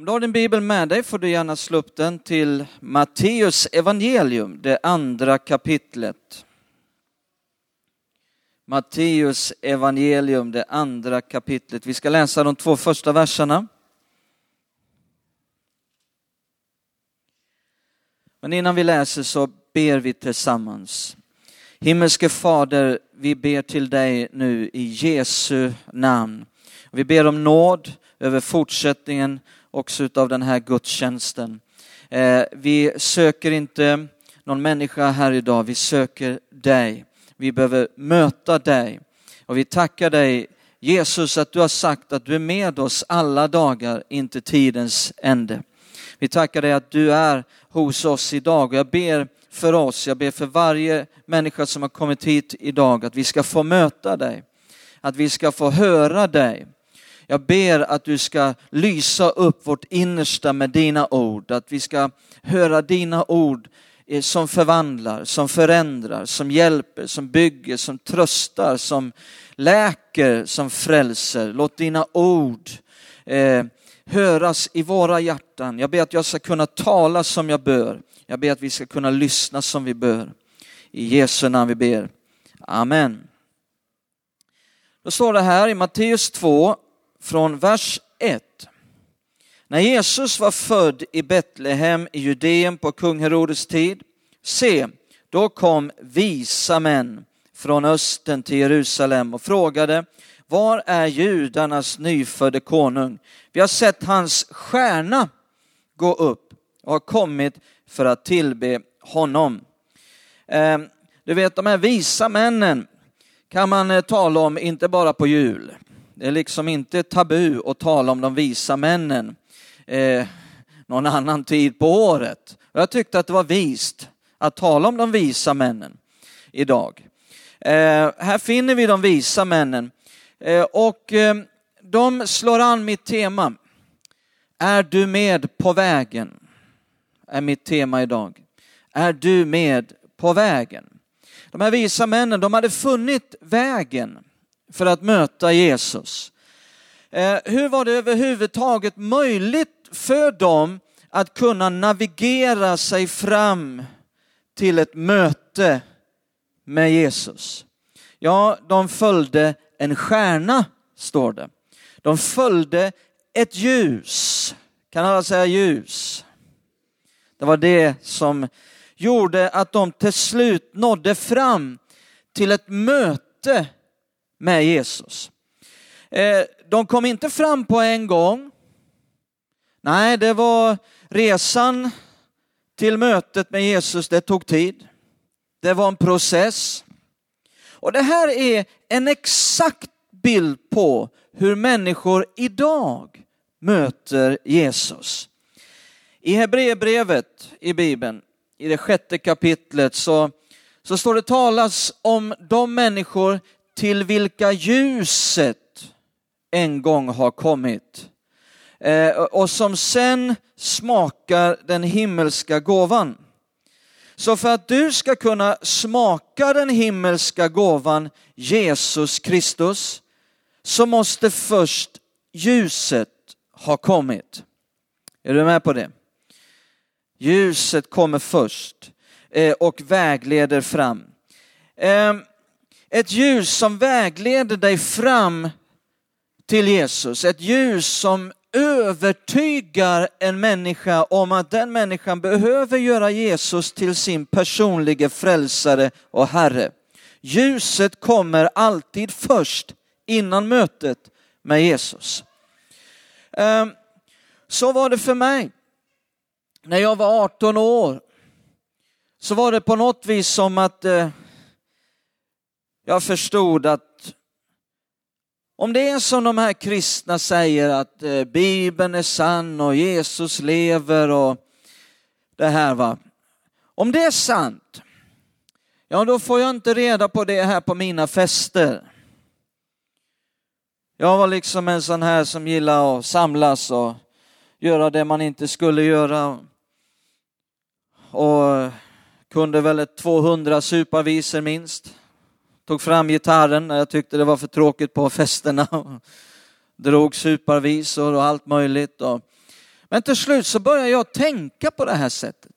Om du har din bibel med dig får du gärna slå upp den till Matteus evangelium, det andra kapitlet. Matteus evangelium, det andra kapitlet. Vi ska läsa de två första verserna. Men innan vi läser så ber vi tillsammans. Himmelske Fader, vi ber till dig nu i Jesu namn. Vi ber om nåd över fortsättningen också utav den här gudstjänsten. Eh, vi söker inte någon människa här idag, vi söker dig. Vi behöver möta dig. Och vi tackar dig Jesus att du har sagt att du är med oss alla dagar inte tidens ände. Vi tackar dig att du är hos oss idag och jag ber för oss, jag ber för varje människa som har kommit hit idag att vi ska få möta dig, att vi ska få höra dig. Jag ber att du ska lysa upp vårt innersta med dina ord, att vi ska höra dina ord eh, som förvandlar, som förändrar, som hjälper, som bygger, som tröstar, som läker, som frälser. Låt dina ord eh, höras i våra hjärtan. Jag ber att jag ska kunna tala som jag bör. Jag ber att vi ska kunna lyssna som vi bör. I Jesu namn vi ber. Amen. Då står det här i Matteus 2 från vers 1. När Jesus var född i Betlehem i Judeen på kung Herodes tid, se, då kom visa män från östen till Jerusalem och frågade, var är judarnas nyfödde konung? Vi har sett hans stjärna gå upp och har kommit för att tillbe honom. Ehm, du vet, de här visa männen kan man eh, tala om inte bara på jul. Det är liksom inte tabu att tala om de visa männen eh, någon annan tid på året. Jag tyckte att det var vist att tala om de visa männen idag. Eh, här finner vi de visa männen eh, och eh, de slår an mitt tema. Är du med på vägen? Är mitt tema idag. Är du med på vägen? De här visa männen, de hade funnit vägen för att möta Jesus. Eh, hur var det överhuvudtaget möjligt för dem att kunna navigera sig fram till ett möte med Jesus? Ja, de följde en stjärna, står det. De följde ett ljus. Kan alla säga ljus? Det var det som gjorde att de till slut nådde fram till ett möte med Jesus. Eh, de kom inte fram på en gång. Nej, det var resan till mötet med Jesus, det tog tid. Det var en process. Och det här är en exakt bild på hur människor idag möter Jesus. I Hebreerbrevet i Bibeln, i det sjätte kapitlet, så, så står det talas om de människor till vilka ljuset en gång har kommit eh, och som sen smakar den himmelska gåvan. Så för att du ska kunna smaka den himmelska gåvan Jesus Kristus så måste först ljuset ha kommit. Är du med på det? Ljuset kommer först eh, och vägleder fram. Ehm, ett ljus som vägleder dig fram till Jesus, ett ljus som övertygar en människa om att den människan behöver göra Jesus till sin personliga frälsare och Herre. Ljuset kommer alltid först innan mötet med Jesus. Ehm, så var det för mig. När jag var 18 år så var det på något vis som att eh, jag förstod att om det är som de här kristna säger att eh, Bibeln är sann och Jesus lever och det här va. Om det är sant, ja då får jag inte reda på det här på mina fester. Jag var liksom en sån här som gillar att samlas och göra det man inte skulle göra. Och kunde väl ett 200 suparvisor minst. Tog fram gitarren när jag tyckte det var för tråkigt på festerna. Drog suparvisor och allt möjligt. Men till slut så börjar jag tänka på det här sättet.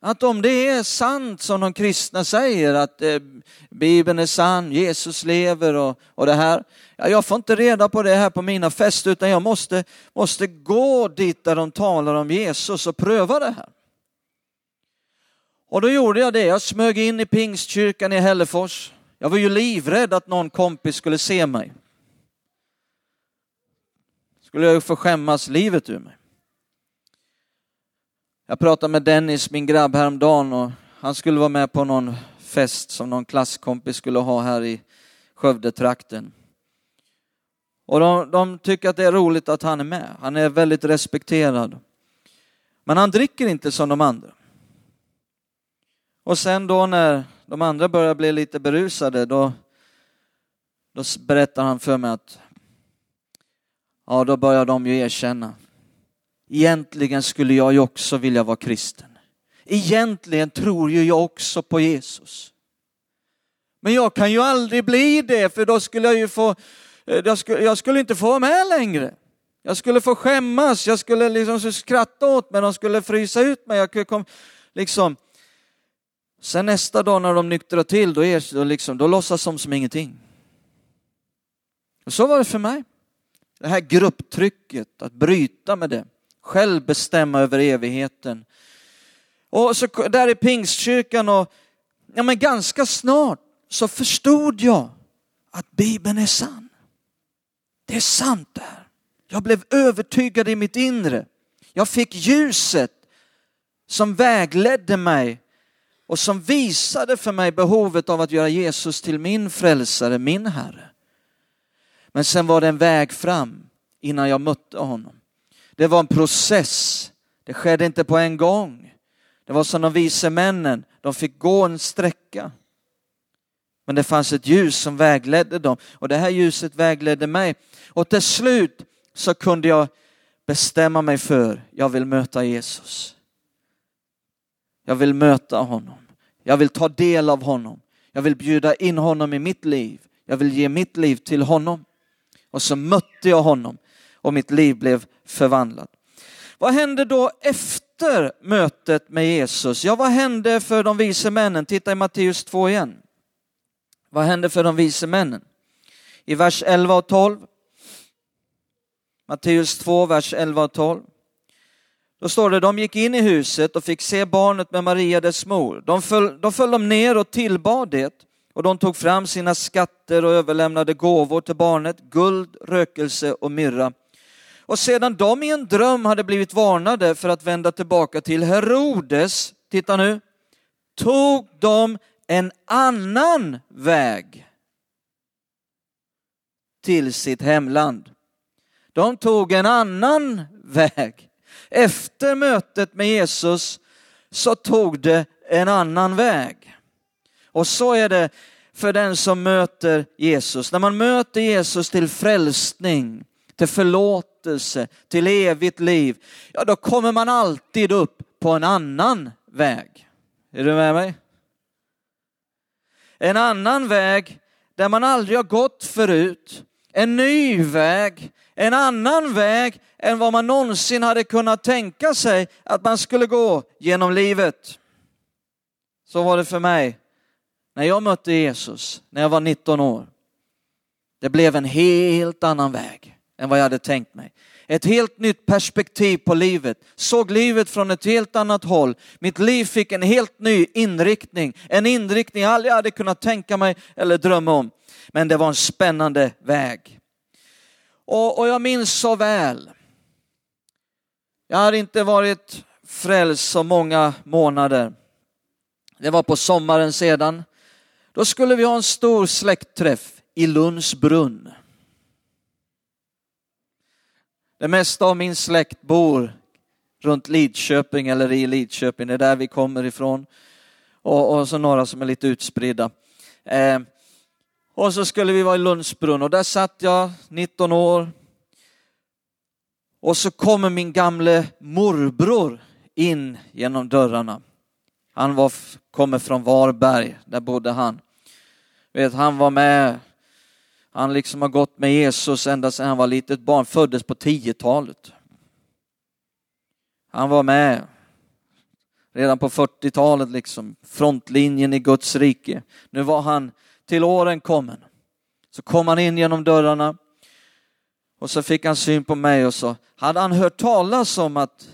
Att om det är sant som de kristna säger, att eh, Bibeln är sann, Jesus lever och, och det här. Ja, jag får inte reda på det här på mina fester utan jag måste, måste gå dit där de talar om Jesus och pröva det här. Och då gjorde jag det, jag smög in i pingstkyrkan i Hällefors. Jag var ju livrädd att någon kompis skulle se mig. Skulle jag få skämmas livet ur mig. Jag pratade med Dennis, min grabb, häromdagen och han skulle vara med på någon fest som någon klasskompis skulle ha här i Skövdetrakten. Och de, de tycker att det är roligt att han är med. Han är väldigt respekterad. Men han dricker inte som de andra. Och sen då när de andra börjar bli lite berusade, då, då berättar han för mig att ja, då börjar de ju erkänna Egentligen skulle jag ju också vilja vara kristen. Egentligen tror ju jag också på Jesus. Men jag kan ju aldrig bli det för då skulle jag ju få, eh, jag skulle, jag skulle inte få vara med längre. Jag skulle få skämmas, jag skulle liksom skratta åt mig, de skulle frysa ut mig. Jag kom, liksom. Sen nästa dag när de nyktrar till, då, är, då, liksom, då låtsas de som ingenting. Och så var det för mig. Det här grupptrycket, att bryta med det själv bestämma över evigheten. Och så där i pingstkyrkan och ja, men ganska snart så förstod jag att Bibeln är sann. Det är sant det här. Jag blev övertygad i mitt inre. Jag fick ljuset som vägledde mig och som visade för mig behovet av att göra Jesus till min frälsare, min Herre. Men sen var det en väg fram innan jag mötte honom. Det var en process. Det skedde inte på en gång. Det var som de vise männen, de fick gå en sträcka. Men det fanns ett ljus som vägledde dem och det här ljuset vägledde mig. Och till slut så kunde jag bestämma mig för, jag vill möta Jesus. Jag vill möta honom. Jag vill ta del av honom. Jag vill bjuda in honom i mitt liv. Jag vill ge mitt liv till honom. Och så mötte jag honom och mitt liv blev förvandlat. Vad hände då efter mötet med Jesus? Ja, vad hände för de vise männen? Titta i Matteus 2 igen. Vad hände för de vise männen? I vers 11 och 12. Matteus 2, vers 11 och 12. Då står det, de gick in i huset och fick se barnet med Maria dess mor. De föll, då föll de ner och tillbad det och de tog fram sina skatter och överlämnade gåvor till barnet, guld, rökelse och myrra. Och sedan de i en dröm hade blivit varnade för att vända tillbaka till Herodes, titta nu, tog de en annan väg till sitt hemland. De tog en annan väg. Efter mötet med Jesus så tog det en annan väg. Och så är det för den som möter Jesus. När man möter Jesus till frälsning, till förlåtelse, till evigt liv, ja då kommer man alltid upp på en annan väg. Är du med mig? En annan väg där man aldrig har gått förut. En ny väg, en annan väg än vad man någonsin hade kunnat tänka sig att man skulle gå genom livet. Så var det för mig när jag mötte Jesus när jag var 19 år. Det blev en helt annan väg än vad jag hade tänkt mig. Ett helt nytt perspektiv på livet, såg livet från ett helt annat håll. Mitt liv fick en helt ny inriktning, en inriktning jag aldrig hade kunnat tänka mig eller drömma om. Men det var en spännande väg. Och, och jag minns så väl, jag hade inte varit frälst så många månader. Det var på sommaren sedan. Då skulle vi ha en stor släktträff i Lunds brunn. Det mesta av min släkt bor runt Lidköping eller i Lidköping, det är där vi kommer ifrån. Och, och så några som är lite utspridda. Eh, och så skulle vi vara i Lundsbrunn och där satt jag, 19 år. Och så kommer min gamle morbror in genom dörrarna. Han var, kommer från Varberg, där bodde han. Vet, han var med han liksom har gått med Jesus ända sedan han var litet barn, föddes på 10-talet. Han var med redan på 40-talet, liksom, frontlinjen i Guds rike. Nu var han till åren kommen. Så kom han in genom dörrarna och så fick han syn på mig och så hade han hört talas om att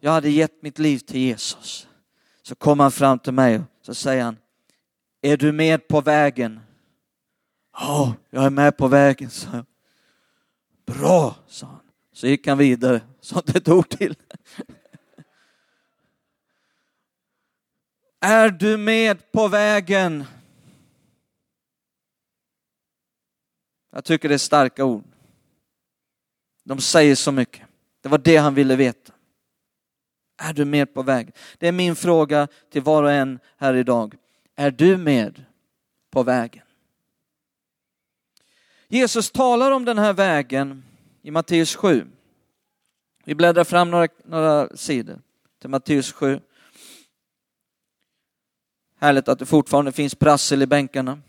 jag hade gett mitt liv till Jesus. Så kom han fram till mig och så säger han, är du med på vägen? Ja, jag är med på vägen, sa jag. Bra, sa han. Så gick han vidare, sa inte ett ord till. Är du med på vägen? Jag tycker det är starka ord. De säger så mycket. Det var det han ville veta. Är du med på vägen? Det är min fråga till var och en här idag. Är du med på vägen? Jesus talar om den här vägen i Matteus 7. Vi bläddrar fram några, några sidor till Matteus 7. Härligt att det fortfarande finns prassel i bänkarna.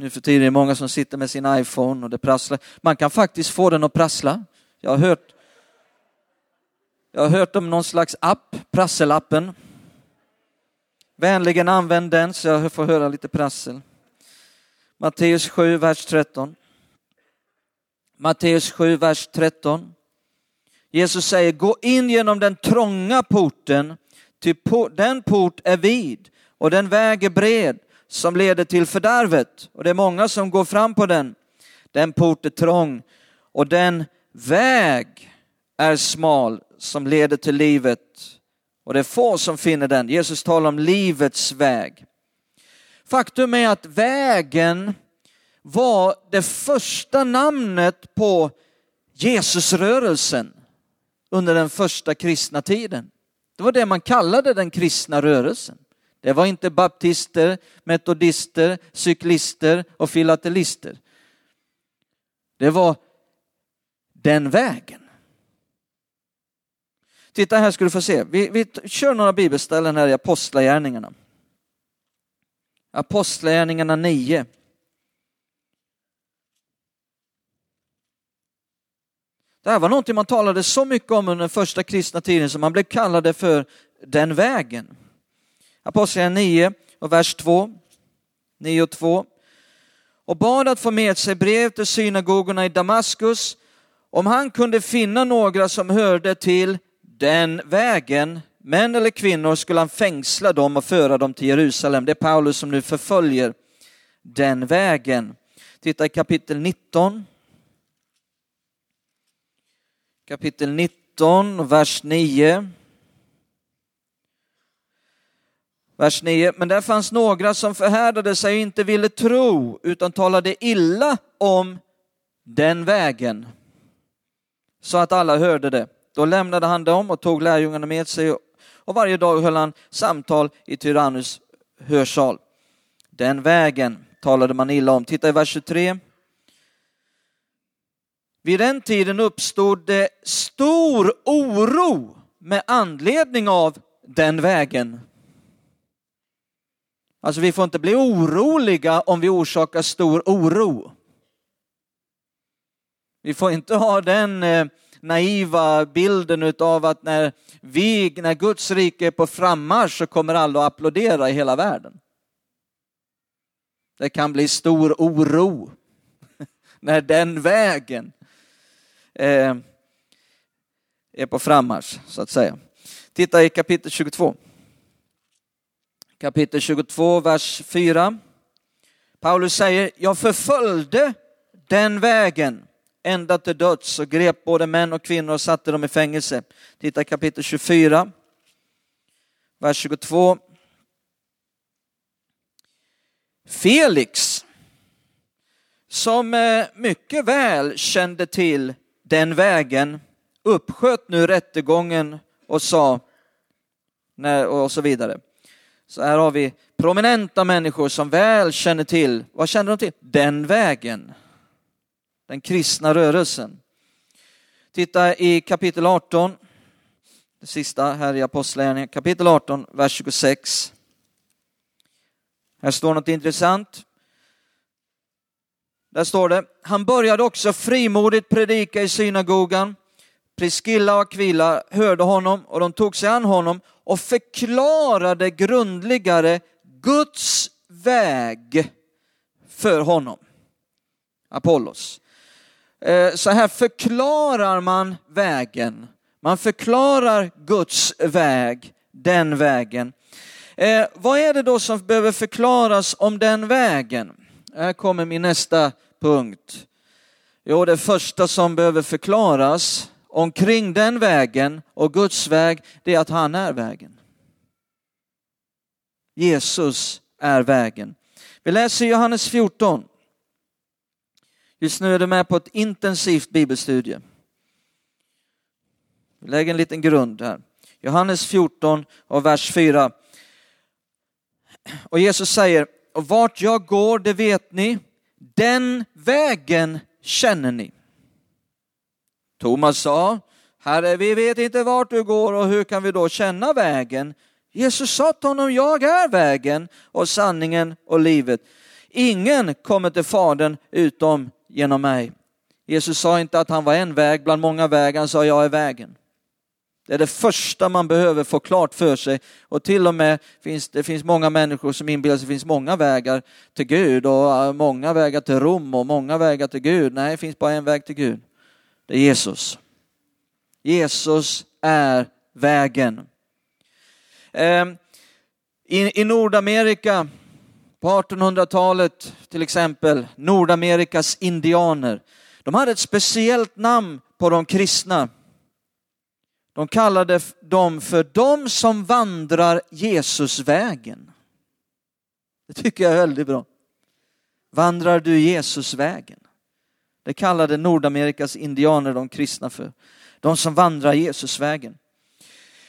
Nu för tiden är det många som sitter med sin iPhone och det prasslar. Man kan faktiskt få den att prassla. Jag har hört, jag har hört om någon slags app, prasselappen. Vänligen använd den så jag får höra lite prassel. Matteus 7, vers 13. Matteus 7, vers 13. Jesus säger, gå in genom den trånga porten, ty den port är vid och den väg är bred som leder till fördärvet och det är många som går fram på den. Den port är trång och den väg är smal som leder till livet och det är få som finner den. Jesus talar om livets väg. Faktum är att vägen var det första namnet på Jesusrörelsen under den första kristna tiden. Det var det man kallade den kristna rörelsen. Det var inte baptister, metodister, cyklister och filatelister. Det var den vägen. Titta här ska du få se. Vi, vi kör några bibelställen här i Apostlagärningarna. Apostlagärningarna 9. Det här var någonting man talade så mycket om under den första kristna tiden som man blev kallade för den vägen. Apostlagärningarna 9 och vers 2. 9 och 2. Och bad att få med sig brev till synagogorna i Damaskus om han kunde finna några som hörde till den vägen, män eller kvinnor, skulle han fängsla dem och föra dem till Jerusalem. Det är Paulus som nu förföljer den vägen. Titta i kapitel 19. Kapitel 19, vers 9. Vers 9. Men där fanns några som förhärdade sig och inte ville tro utan talade illa om den vägen så att alla hörde det. Då lämnade han dem och tog lärjungarna med sig och varje dag höll han samtal i Tyrannus hörsal. Den vägen talade man illa om. Titta i vers 23. Vid den tiden uppstod det stor oro med anledning av den vägen. Alltså vi får inte bli oroliga om vi orsakar stor oro. Vi får inte ha den eh, naiva bilden av att när, vi, när Guds rike är på frammarsch så kommer alla att applådera i hela världen. Det kan bli stor oro när den vägen eh, är på frammarsch, så att säga. Titta i kapitel 22. Kapitel 22, vers 4. Paulus säger, jag förföljde den vägen ända till döds och grep både män och kvinnor och satte dem i fängelse. Titta kapitel 24, vers 22. Felix, som eh, mycket väl kände till den vägen, uppsköt nu rättegången och sa, och så vidare. Så här har vi prominenta människor som väl känner till, vad känner de till? Den vägen den kristna rörelsen. Titta i kapitel 18, det sista här i Apostlagärningarna, kapitel 18, vers 26. Här står något intressant. Där står det, han började också frimodigt predika i synagogan, Priscilla och Akvila hörde honom och de tog sig an honom och förklarade grundligare Guds väg för honom. Apollos. Eh, så här förklarar man vägen. Man förklarar Guds väg, den vägen. Eh, vad är det då som behöver förklaras om den vägen? Här kommer min nästa punkt. Jo, det första som behöver förklaras omkring den vägen och Guds väg, det är att han är vägen. Jesus är vägen. Vi läser Johannes 14. Just nu är du med på ett intensivt bibelstudie. Vi lägger en liten grund här. Johannes 14 och vers 4. Och Jesus säger, och vart jag går det vet ni, den vägen känner ni. Thomas sa, Herre, vi vet inte vart du går och hur kan vi då känna vägen? Jesus sa till honom, jag är vägen och sanningen och livet. Ingen kommer till Fadern utom genom mig. Jesus sa inte att han var en väg bland många vägar, han sa jag är vägen. Det är det första man behöver få klart för sig. Och till och med finns det finns många människor som inbillar sig att det finns många vägar till Gud och äh, många vägar till Rom och många vägar till Gud. Nej, det finns bara en väg till Gud. Det är Jesus. Jesus är vägen. Ehm, I Nordamerika på 1800-talet till exempel, Nordamerikas indianer, de hade ett speciellt namn på de kristna. De kallade dem för de som vandrar Jesusvägen. Det tycker jag är väldigt bra. Vandrar du Jesusvägen? Det kallade Nordamerikas indianer de kristna för. De som vandrar Jesusvägen.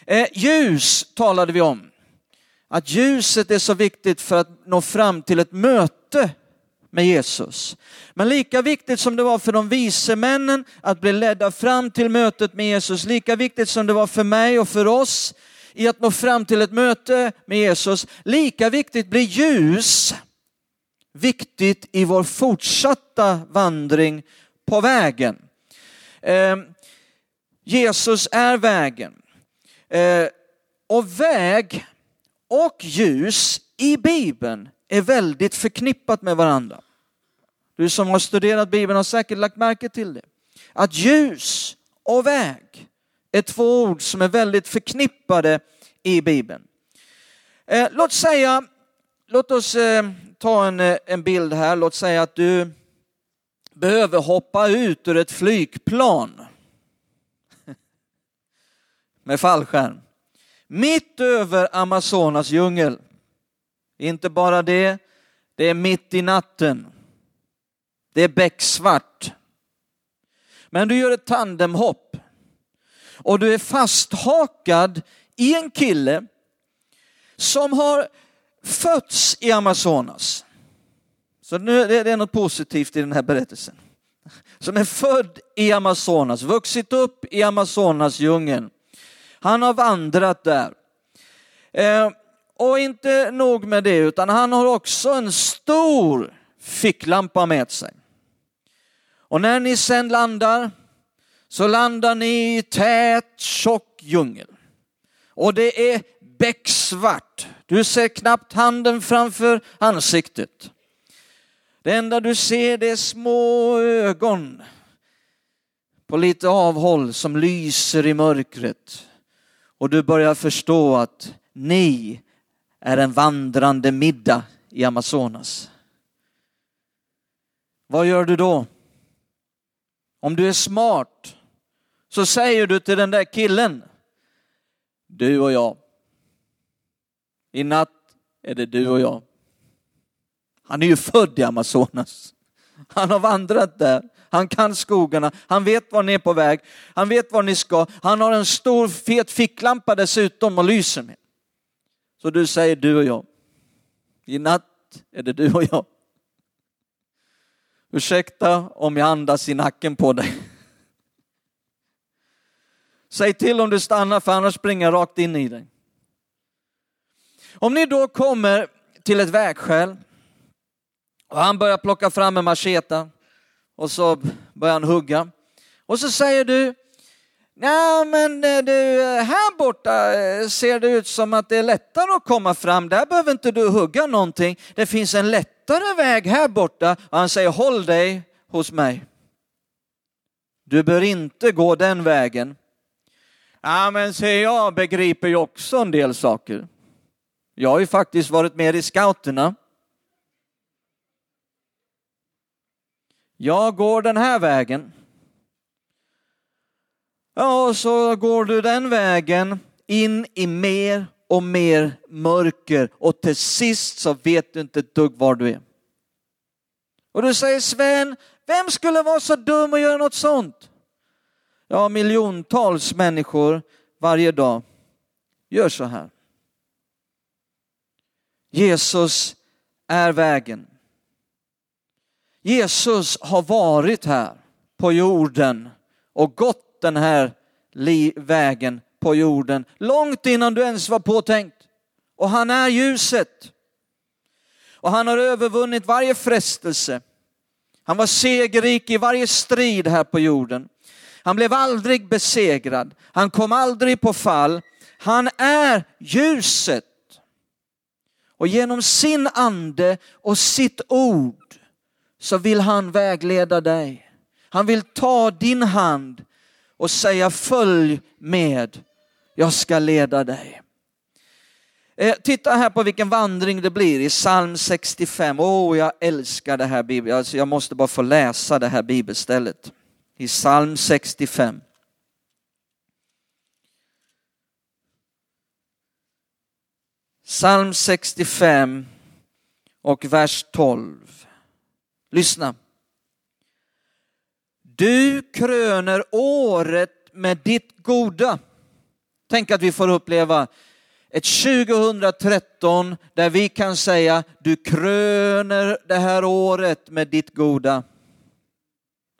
Eh, ljus talade vi om. Att ljuset är så viktigt för att nå fram till ett möte med Jesus. Men lika viktigt som det var för de vise männen att bli ledda fram till mötet med Jesus, lika viktigt som det var för mig och för oss i att nå fram till ett möte med Jesus, lika viktigt blir ljus viktigt i vår fortsatta vandring på vägen. Eh, Jesus är vägen. Eh, och väg och ljus i Bibeln är väldigt förknippat med varandra. Du som har studerat Bibeln har säkert lagt märke till det. Att ljus och väg är två ord som är väldigt förknippade i Bibeln. Eh, låt säga, låt oss eh, ta en, eh, en bild här, låt säga att du behöver hoppa ut ur ett flygplan med fallskärm. Mitt över Amazonas djungel. Inte bara det, det är mitt i natten. Det är becksvart. Men du gör ett tandemhopp och du är fasthakad i en kille som har fötts i Amazonas. Så nu, är det är något positivt i den här berättelsen. Som är född i Amazonas, vuxit upp i Amazonas djungeln. Han har vandrat där. Eh, och inte nog med det, utan han har också en stor ficklampa med sig. Och när ni sen landar så landar ni i tät, tjock djungel. Och det är becksvart. Du ser knappt handen framför ansiktet. Det enda du ser det är små ögon på lite avhåll som lyser i mörkret. Och du börjar förstå att ni är en vandrande middag i Amazonas. Vad gör du då? Om du är smart så säger du till den där killen, du och jag. I natt är det du och jag. Han är ju född i Amazonas. Han har vandrat där. Han kan skogarna. Han vet var ni är på väg. Han vet var ni ska. Han har en stor fet ficklampa dessutom och lyser med. Så du säger du och jag. I natt är det du och jag. Ursäkta om jag andas i nacken på dig. Säg till om du stannar för annars springer jag rakt in i dig. Om ni då kommer till ett vägskäl och han börjar plocka fram en macheta och så börjar han hugga. Och så säger du, Nej, men eh, du, eh, här borta eh, ser det ut som att det är lättare att komma fram. Där behöver inte du hugga någonting. Det finns en lättare väg här borta. Och han säger, håll dig hos mig. Du bör inte gå den vägen. Ja, men se, jag begriper ju också en del saker. Jag har ju faktiskt varit med i scouterna. Jag går den här vägen. Ja, och så går du den vägen in i mer och mer mörker och till sist så vet du inte ett dugg var du är. Och du säger Sven, vem skulle vara så dum och göra något sånt? Ja, miljontals människor varje dag gör så här. Jesus är vägen. Jesus har varit här på jorden och gått den här vägen på jorden långt innan du ens var påtänkt. Och han är ljuset. Och han har övervunnit varje frestelse. Han var segerrik i varje strid här på jorden. Han blev aldrig besegrad. Han kom aldrig på fall. Han är ljuset. Och genom sin ande och sitt ord så vill han vägleda dig. Han vill ta din hand och säga följ med, jag ska leda dig. Eh, titta här på vilken vandring det blir i psalm 65. Åh, oh, jag älskar det här bibeln. Alltså, jag måste bara få läsa det här bibelstället. I psalm 65. Psalm 65 och vers 12. Lyssna. Du kröner året med ditt goda. Tänk att vi får uppleva ett 2013 där vi kan säga du kröner det här året med ditt goda.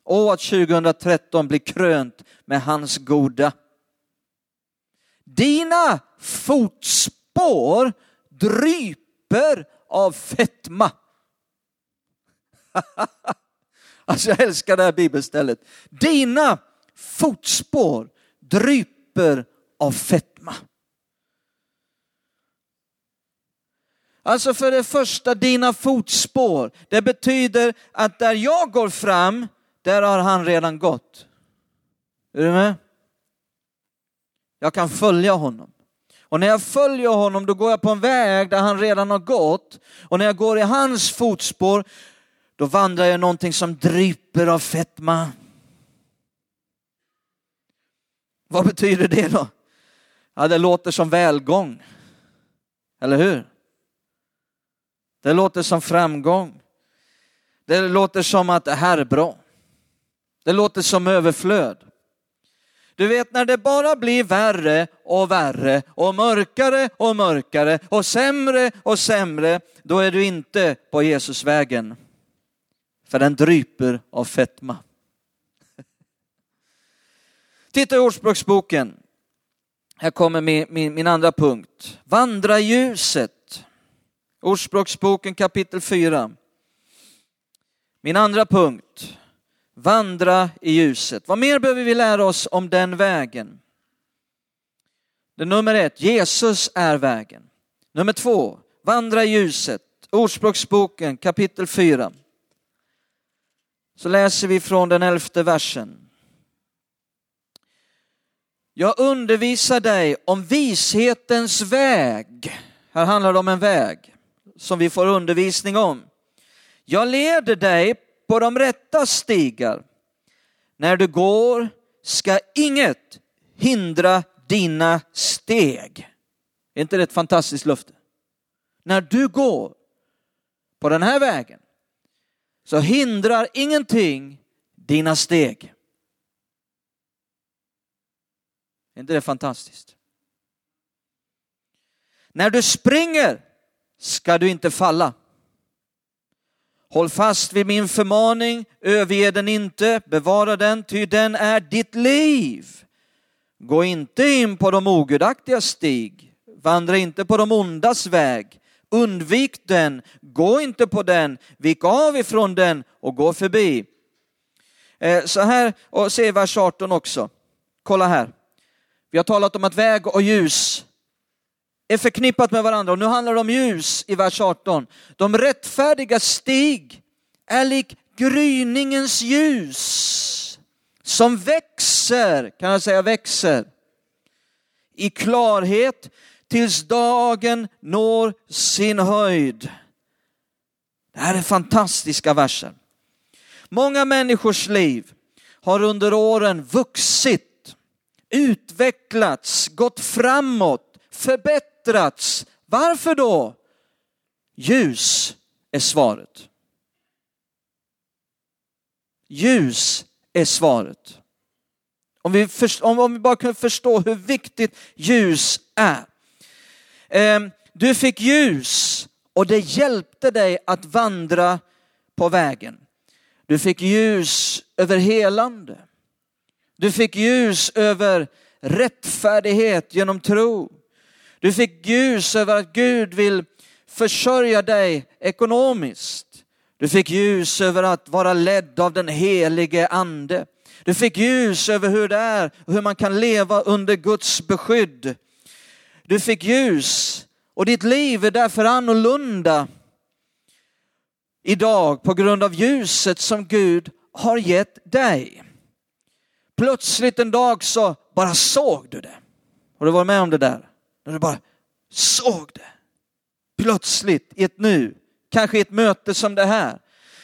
Och att 2013 blir krönt med hans goda. Dina fotspår dryper av fetma. alltså jag älskar det här bibelstället. Dina fotspår dryper av fetma. Alltså för det första, dina fotspår. Det betyder att där jag går fram, där har han redan gått. Är du med? Jag kan följa honom. Och när jag följer honom då går jag på en väg där han redan har gått. Och när jag går i hans fotspår då vandrar jag någonting som dryper av fetma. Vad betyder det då? Ja, det låter som välgång. Eller hur? Det låter som framgång. Det låter som att det här är bra. Det låter som överflöd. Du vet när det bara blir värre och värre och mörkare och mörkare och sämre och sämre, då är du inte på Jesusvägen. För den dryper av fetma. Titta i Ordspråksboken. Här kommer min, min, min andra punkt. Vandra i ljuset. Ordspråksboken kapitel 4. Min andra punkt. Vandra i ljuset. Vad mer behöver vi lära oss om den vägen? Det nummer ett, Jesus är vägen. Nummer två, vandra i ljuset. Ordspråksboken kapitel 4. Så läser vi från den elfte versen. Jag undervisar dig om vishetens väg. Här handlar det om en väg som vi får undervisning om. Jag leder dig på de rätta stigar. När du går ska inget hindra dina steg. Är inte det ett fantastiskt löfte? När du går på den här vägen så hindrar ingenting dina steg. Är inte det fantastiskt? När du springer ska du inte falla. Håll fast vid min förmaning, överge den inte, bevara den, ty den är ditt liv. Gå inte in på de ogudaktiga stig, vandra inte på de ondas väg, undvik den, gå inte på den, vik av ifrån den och gå förbi. Eh, så här, och se vers 18 också. kolla här. Vi har talat om att väg och ljus är förknippat med varandra och nu handlar det om ljus i vers 18. De rättfärdiga stig är lik gryningens ljus som växer, kan jag säga växer, i klarhet tills dagen når sin höjd. Det här är fantastiska verser. Många människors liv har under åren vuxit, utvecklats, gått framåt, förbättrats. Varför då? Ljus är svaret. Ljus är svaret. Om vi, först, om, om vi bara kunde förstå hur viktigt ljus är. Eh, du fick ljus och det hjälpte dig att vandra på vägen. Du fick ljus över helande. Du fick ljus över rättfärdighet genom tro. Du fick ljus över att Gud vill försörja dig ekonomiskt. Du fick ljus över att vara ledd av den helige ande. Du fick ljus över hur det är och hur man kan leva under Guds beskydd. Du fick ljus och ditt liv är därför annorlunda idag på grund av ljuset som Gud har gett dig. Plötsligt en dag så bara såg du det. Har du varit med om det där? När du bara såg det. Plötsligt i ett nu, kanske i ett möte som det här.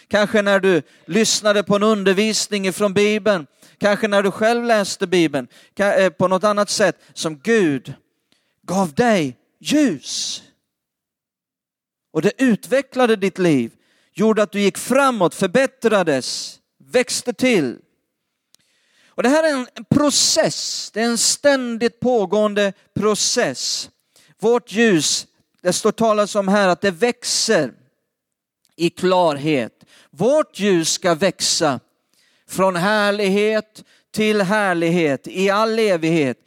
Kanske när du lyssnade på en undervisning från Bibeln. Kanske när du själv läste Bibeln. Eh, på något annat sätt som Gud gav dig ljus. Och det utvecklade ditt liv, gjorde att du gick framåt, förbättrades, växte till. Och det här är en process, det är en ständigt pågående process. Vårt ljus, det står talas om här att det växer i klarhet. Vårt ljus ska växa från härlighet till härlighet i all evighet.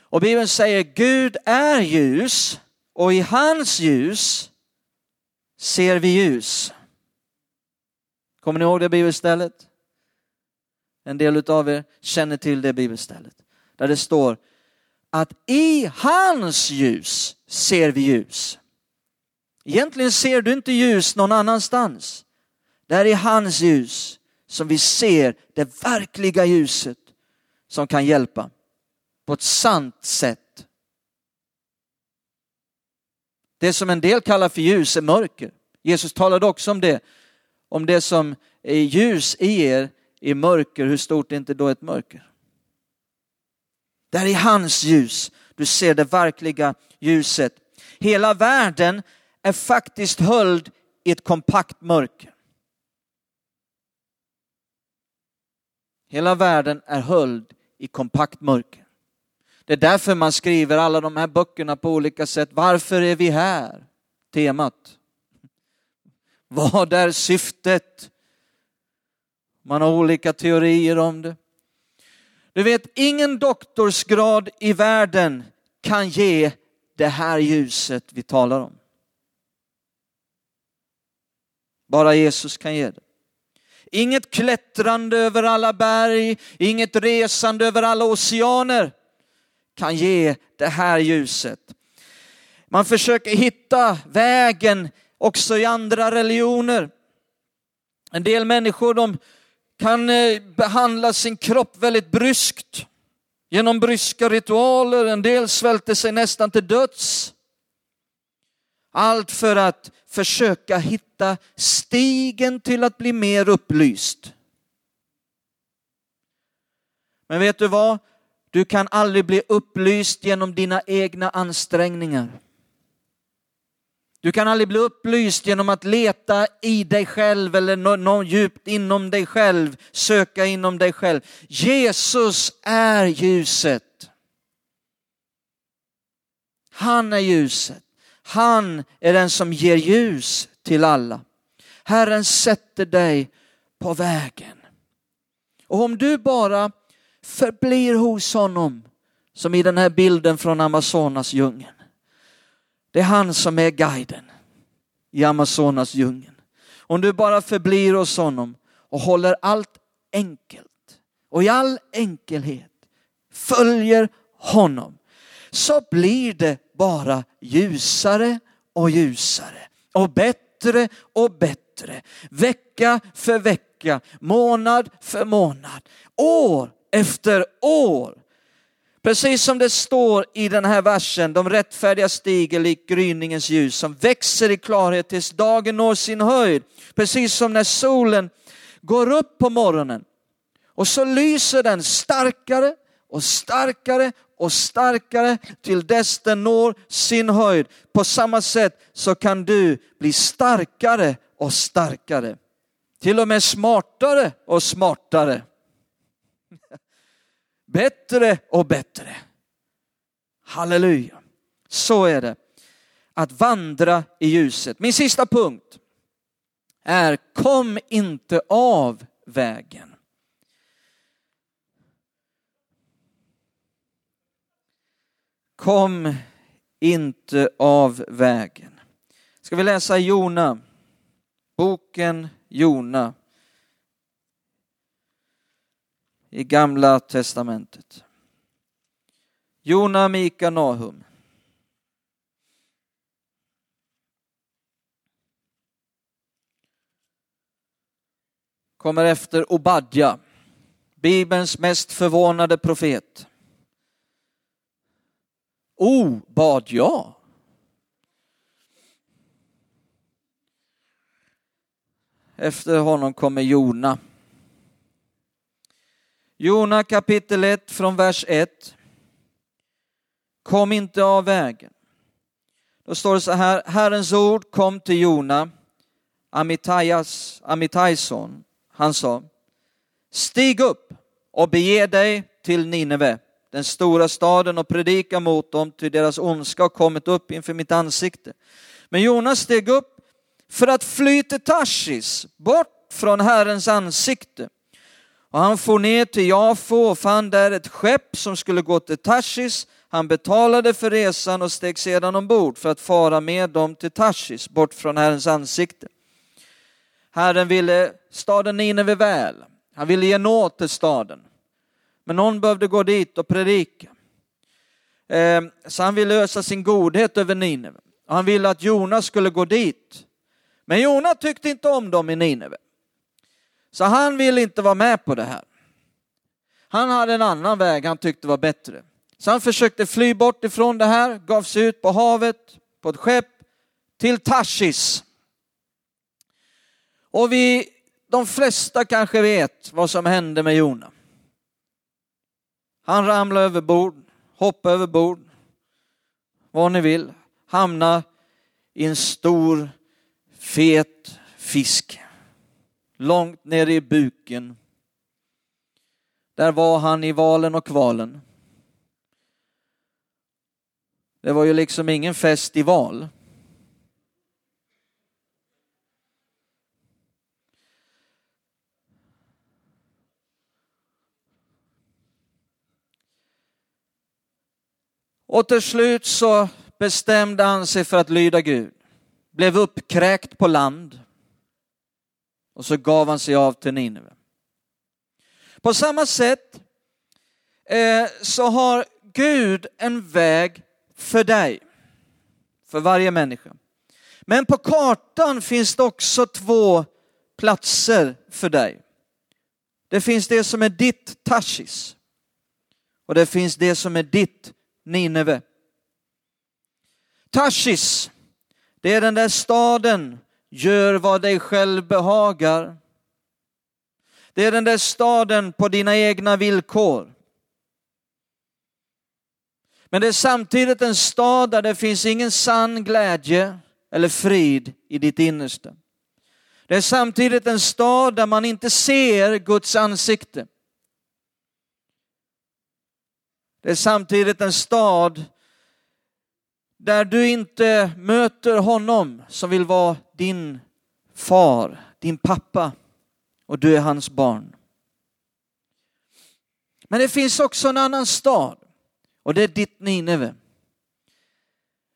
Och Bibeln säger Gud är ljus och i hans ljus ser vi ljus. Kommer ni ihåg det bibelstället? En del av er känner till det bibelstället. Där det står att i hans ljus ser vi ljus. Egentligen ser du inte ljus någon annanstans. Det är i hans ljus som vi ser det verkliga ljuset som kan hjälpa på ett sant sätt. Det som en del kallar för ljus är mörker. Jesus talade också om det, om det som är ljus i er i mörker, hur stort är inte då ett mörker? Där i hans ljus du ser det verkliga ljuset. Hela världen är faktiskt höljd i ett kompakt mörker. Hela världen är höljd i kompakt mörker. Det är därför man skriver alla de här böckerna på olika sätt. Varför är vi här? Temat. Vad är syftet? Man har olika teorier om det. Du vet, ingen doktorsgrad i världen kan ge det här ljuset vi talar om. Bara Jesus kan ge det. Inget klättrande över alla berg, inget resande över alla oceaner kan ge det här ljuset. Man försöker hitta vägen också i andra religioner. En del människor de kan eh, behandla sin kropp väldigt bryskt genom bryska ritualer. En del svälter sig nästan till döds. Allt för att försöka hitta stigen till att bli mer upplyst. Men vet du vad? Du kan aldrig bli upplyst genom dina egna ansträngningar. Du kan aldrig bli upplyst genom att leta i dig själv eller nå, djupt inom dig själv, söka inom dig själv. Jesus är ljuset. Han är ljuset. Han är den som ger ljus till alla. Herren sätter dig på vägen. Och om du bara förblir hos honom, som i den här bilden från Amazonas djungeln. Det är han som är guiden i Amazonas djungeln. Om du bara förblir hos honom och håller allt enkelt och i all enkelhet följer honom så blir det bara ljusare och ljusare och bättre och bättre. Vecka för vecka, månad för månad, år efter år. Precis som det står i den här versen, de rättfärdiga stiger lik gryningens ljus som växer i klarhet tills dagen når sin höjd. Precis som när solen går upp på morgonen och så lyser den starkare och starkare och starkare till dess den når sin höjd. På samma sätt så kan du bli starkare och starkare. Till och med smartare och smartare. Bättre och bättre. Halleluja. Så är det. Att vandra i ljuset. Min sista punkt är kom inte av vägen. Kom inte av vägen. Ska vi läsa Jona? Boken Jona i Gamla Testamentet. Jona, Mika, Nahum. Kommer efter Obadja, Bibelns mest förvånade profet. O bad jag? Efter honom kommer Jona. Jona kapitel 1 från vers 1. Kom inte av vägen. Då står det så här, Herrens ord kom till Jona, Amitajas Amitajson. Han sa, stig upp och bege dig till Nineve den stora staden och predika mot dem, till deras ondska har kommit upp inför mitt ansikte. Men Jonas steg upp för att fly till Tarsis, bort från Herrens ansikte. Och han for ner till Jafo och fann där ett skepp som skulle gå till Tarsis. Han betalade för resan och steg sedan ombord för att fara med dem till Tarsis, bort från Herrens ansikte. Herren ville staden Nineve väl. Han ville ge nåd till staden. Men någon behövde gå dit och predika. Ehm, så han ville ösa sin godhet över Nineve. Han ville att Jonas skulle gå dit. Men Jonas tyckte inte om dem i Nineve. Så han ville inte vara med på det här. Han hade en annan väg han tyckte var bättre. Så han försökte fly bort ifrån det här, gav sig ut på havet på ett skepp till Tarsis. Och vi, de flesta kanske vet vad som hände med Jona. Han ramlade över bord, hoppade över bord, vad ni vill, hamnade i en stor fet fisk. Långt ner i buken. Där var han i valen och kvalen. Det var ju liksom ingen festival. Och till slut så bestämde han sig för att lyda Gud. Blev uppkräkt på land. Och så gav han sig av till Nineve. På samma sätt eh, så har Gud en väg för dig. För varje människa. Men på kartan finns det också två platser för dig. Det finns det som är ditt Tashis. Och det finns det som är ditt Nineve. Tashis, det är den där staden, gör vad dig själv behagar. Det är den där staden på dina egna villkor. Men det är samtidigt en stad där det finns ingen sann glädje eller frid i ditt innersta. Det är samtidigt en stad där man inte ser Guds ansikte. Det är samtidigt en stad där du inte möter honom som vill vara din far, din pappa och du är hans barn. Men det finns också en annan stad och det är ditt Nineve.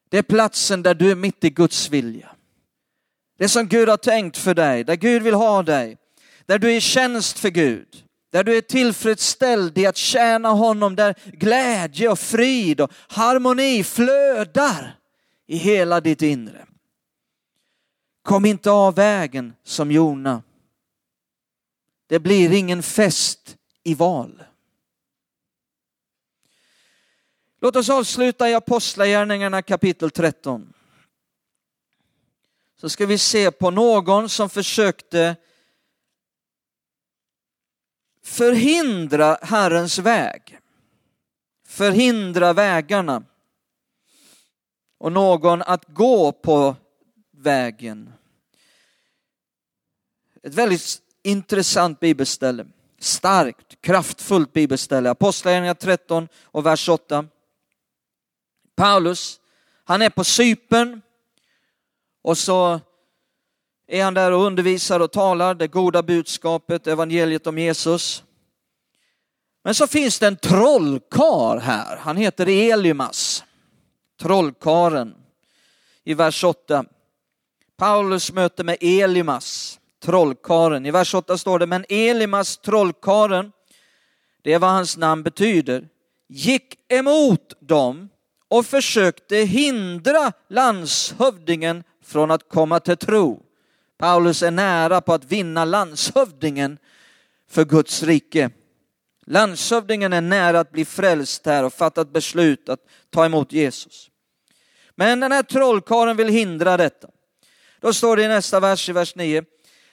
Det är platsen där du är mitt i Guds vilja. Det som Gud har tänkt för dig, där Gud vill ha dig, där du är i tjänst för Gud där du är tillfredsställd i att tjäna honom, där glädje och frid och harmoni flödar i hela ditt inre. Kom inte av vägen som Jona. Det blir ingen fest i val. Låt oss avsluta i Apostlagärningarna kapitel 13. Så ska vi se på någon som försökte förhindra Herrens väg. Förhindra vägarna. Och någon att gå på vägen. Ett väldigt intressant bibelställe. Starkt, kraftfullt bibelställe. Apostlagärningarna 13 och vers 8. Paulus, han är på Sypen och så är han där och undervisar och talar det goda budskapet, evangeliet om Jesus. Men så finns det en trollkar här, han heter Elimas. Trollkaren i vers 8. Paulus möte med Elimas, trollkaren. I vers 8 står det, men Elimas, trollkaren, det är vad hans namn betyder, gick emot dem och försökte hindra landshövdingen från att komma till tro. Paulus är nära på att vinna landshövdingen för Guds rike. Landshövdingen är nära att bli frälst här och fattat beslut att ta emot Jesus. Men den här trollkaren vill hindra detta. Då står det i nästa vers, i vers 9.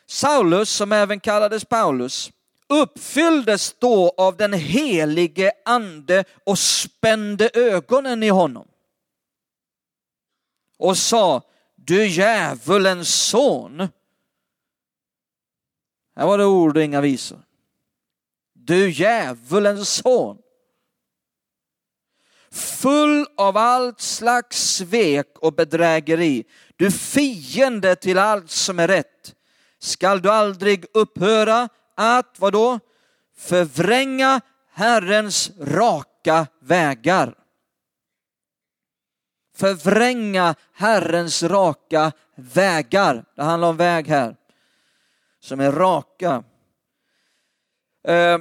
Saulus, som även kallades Paulus, uppfylldes då av den helige ande och spände ögonen i honom. Och sa, du djävulens son. Här var det ord och inga visor. Du djävulens son. Full av allt slags svek och bedrägeri. Du fiende till allt som är rätt. Skall du aldrig upphöra att, vadå? Förvränga Herrens raka vägar. Förvränga Herrens raka vägar. Det handlar om väg här, som är raka. Eh,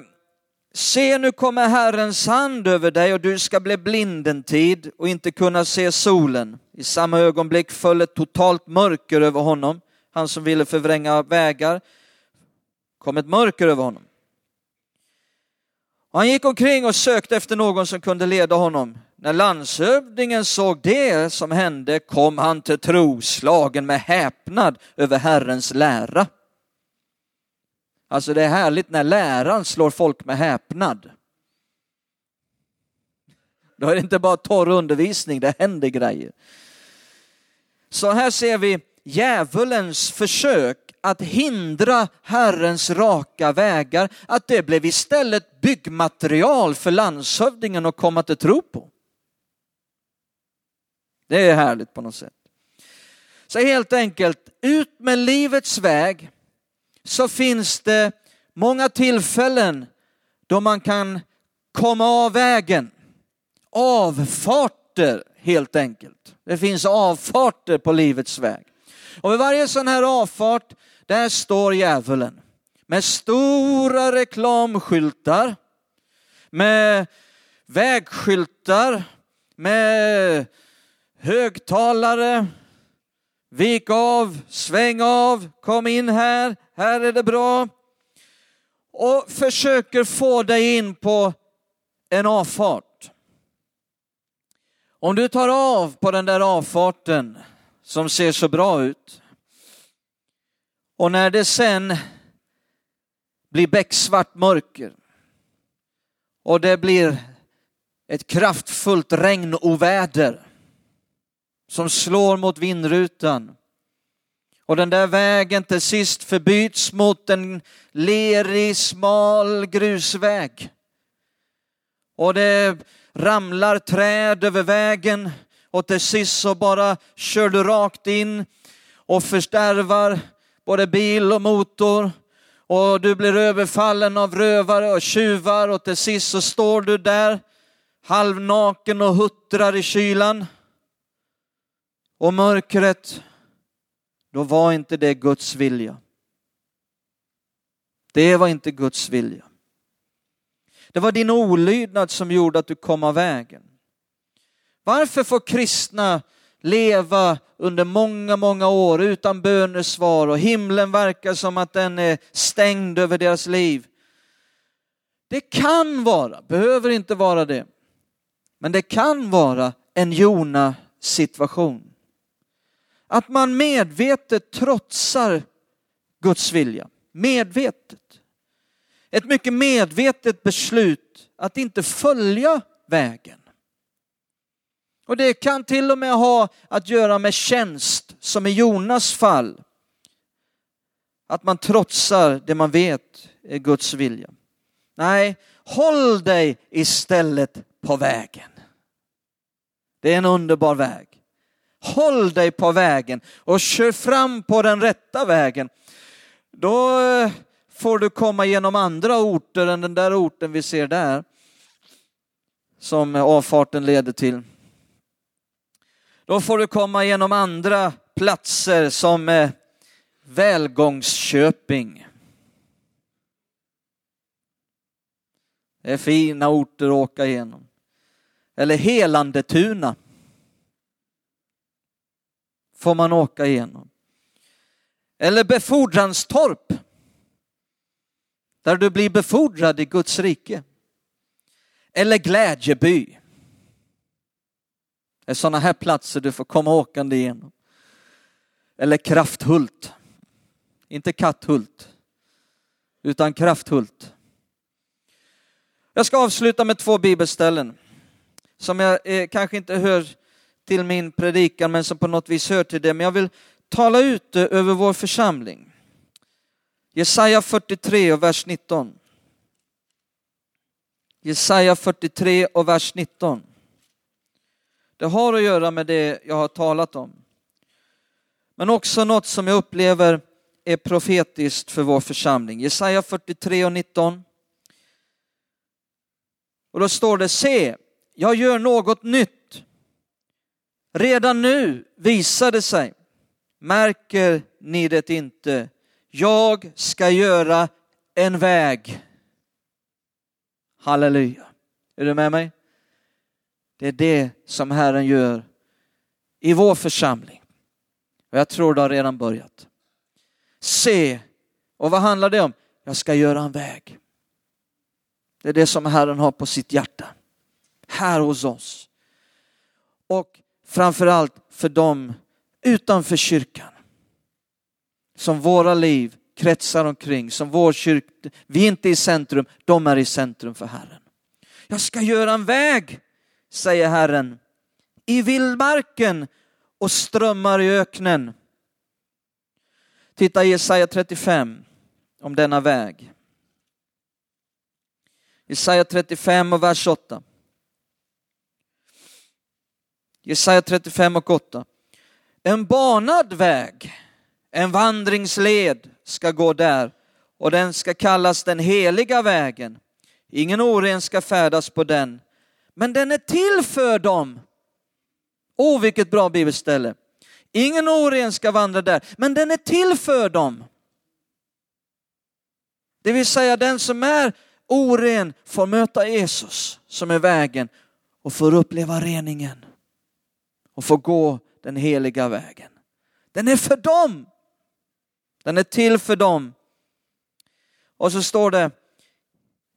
Se, nu kommer Herrens hand över dig och du ska bli blind en tid och inte kunna se solen. I samma ögonblick föll ett totalt mörker över honom. Han som ville förvränga vägar kom ett mörker över honom. Han gick omkring och sökte efter någon som kunde leda honom. När landshövdingen såg det som hände kom han till tro, slagen med häpnad över Herrens lära. Alltså det är härligt när läran slår folk med häpnad. Då är det inte bara torr undervisning, det händer grejer. Så här ser vi djävulens försök att hindra Herrens raka vägar, att det blev istället byggmaterial för landshövdingen att komma till tro på. Det är härligt på något sätt. Så helt enkelt, ut med livets väg så finns det många tillfällen då man kan komma av vägen. Avfarter helt enkelt. Det finns avfarter på livets väg. Och vid varje sån här avfart, där står djävulen med stora reklamskyltar, med vägskyltar, med högtalare, vik av, sväng av, kom in här, här är det bra. Och försöker få dig in på en avfart. Om du tar av på den där avfarten som ser så bra ut och när det sen blir becksvart mörker och det blir ett kraftfullt regnoväder som slår mot vindrutan och den där vägen till sist förbyts mot en lerig, smal grusväg. Och det ramlar träd över vägen och till sist så bara kör du rakt in och förstärvar både bil och motor och du blir överfallen av rövare och tjuvar och till sist så står du där halvnaken och huttrar i kylan. Och mörkret då var inte det Guds vilja. Det var inte Guds vilja. Det var din olydnad som gjorde att du kom av vägen. Varför får kristna leva under många, många år utan bönesvar och himlen verkar som att den är stängd över deras liv? Det kan vara, behöver inte vara det, men det kan vara en Jona situation. Att man medvetet trotsar Guds vilja. Medvetet. Ett mycket medvetet beslut att inte följa vägen. Och det kan till och med ha att göra med tjänst, som i Jonas fall. Att man trotsar det man vet är Guds vilja. Nej, håll dig istället på vägen. Det är en underbar väg. Håll dig på vägen och kör fram på den rätta vägen. Då eh, får du komma genom andra orter än den där orten vi ser där, som avfarten leder till. Då får du komma genom andra platser som eh, Välgångsköping. Det är fina orter att åka igenom. Eller Helandetuna. Får man åka igenom. Eller Befordranstorp. Där du blir befordrad i Guds rike. Eller Glädjeby. Det är sådana här platser du får komma åkande igenom. Eller Krafthult. Inte Katthult, utan Krafthult. Jag ska avsluta med två bibelställen som jag eh, kanske inte hör till min predikan men som på något vis hör till det. Men jag vill tala ut det över vår församling. Jesaja 43 och vers 19. Jesaja 43 och vers 19. Det har att göra med det jag har talat om. Men också något som jag upplever är profetiskt för vår församling. Jesaja 43 och 19. Och då står det, se, jag gör något nytt. Redan nu visar det sig. Märker ni det inte? Jag ska göra en väg. Halleluja. Är du med mig? Det är det som Herren gör i vår församling. Och jag tror det har redan börjat. Se, och vad handlar det om? Jag ska göra en väg. Det är det som Herren har på sitt hjärta. Här hos oss. Och framförallt för dem utanför kyrkan. Som våra liv kretsar omkring, som vår kyrka. Vi är inte i centrum, de är i centrum för Herren. Jag ska göra en väg säger Herren, i vildmarken och strömmar i öknen. Titta i Jesaja 35 om denna väg. Jesaja 35 och vers 8. Jesaja 35 och 8. En banad väg, en vandringsled ska gå där och den ska kallas den heliga vägen. Ingen oren ska färdas på den men den är till för dem. Åh, oh, vilket bra bibelställe. Ingen oren ska vandra där, men den är till för dem. Det vill säga den som är oren får möta Jesus som är vägen och får uppleva reningen och får gå den heliga vägen. Den är för dem. Den är till för dem. Och så står det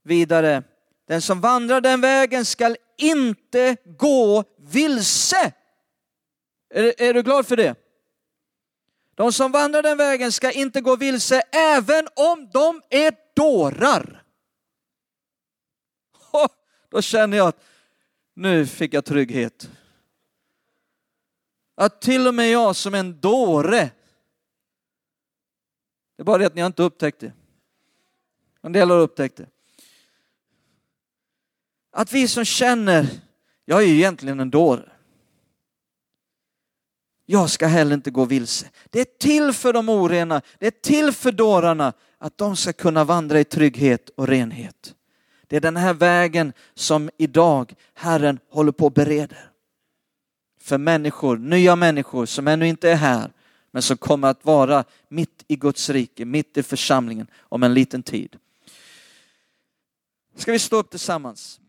vidare, den som vandrar den vägen skall inte gå vilse. Är, är du glad för det? De som vandrar den vägen ska inte gå vilse även om de är dårar. Oh, då känner jag att nu fick jag trygghet. Att till och med jag som en dåre, det är bara det att ni har inte upptäckt det. En del har upptäckt det. Att vi som känner, jag är ju egentligen en dåre. Jag ska heller inte gå vilse. Det är till för de orena, det är till för dårarna att de ska kunna vandra i trygghet och renhet. Det är den här vägen som idag Herren håller på att bereder. För människor, nya människor som ännu inte är här, men som kommer att vara mitt i Guds rike, mitt i församlingen om en liten tid. Ska vi stå upp tillsammans?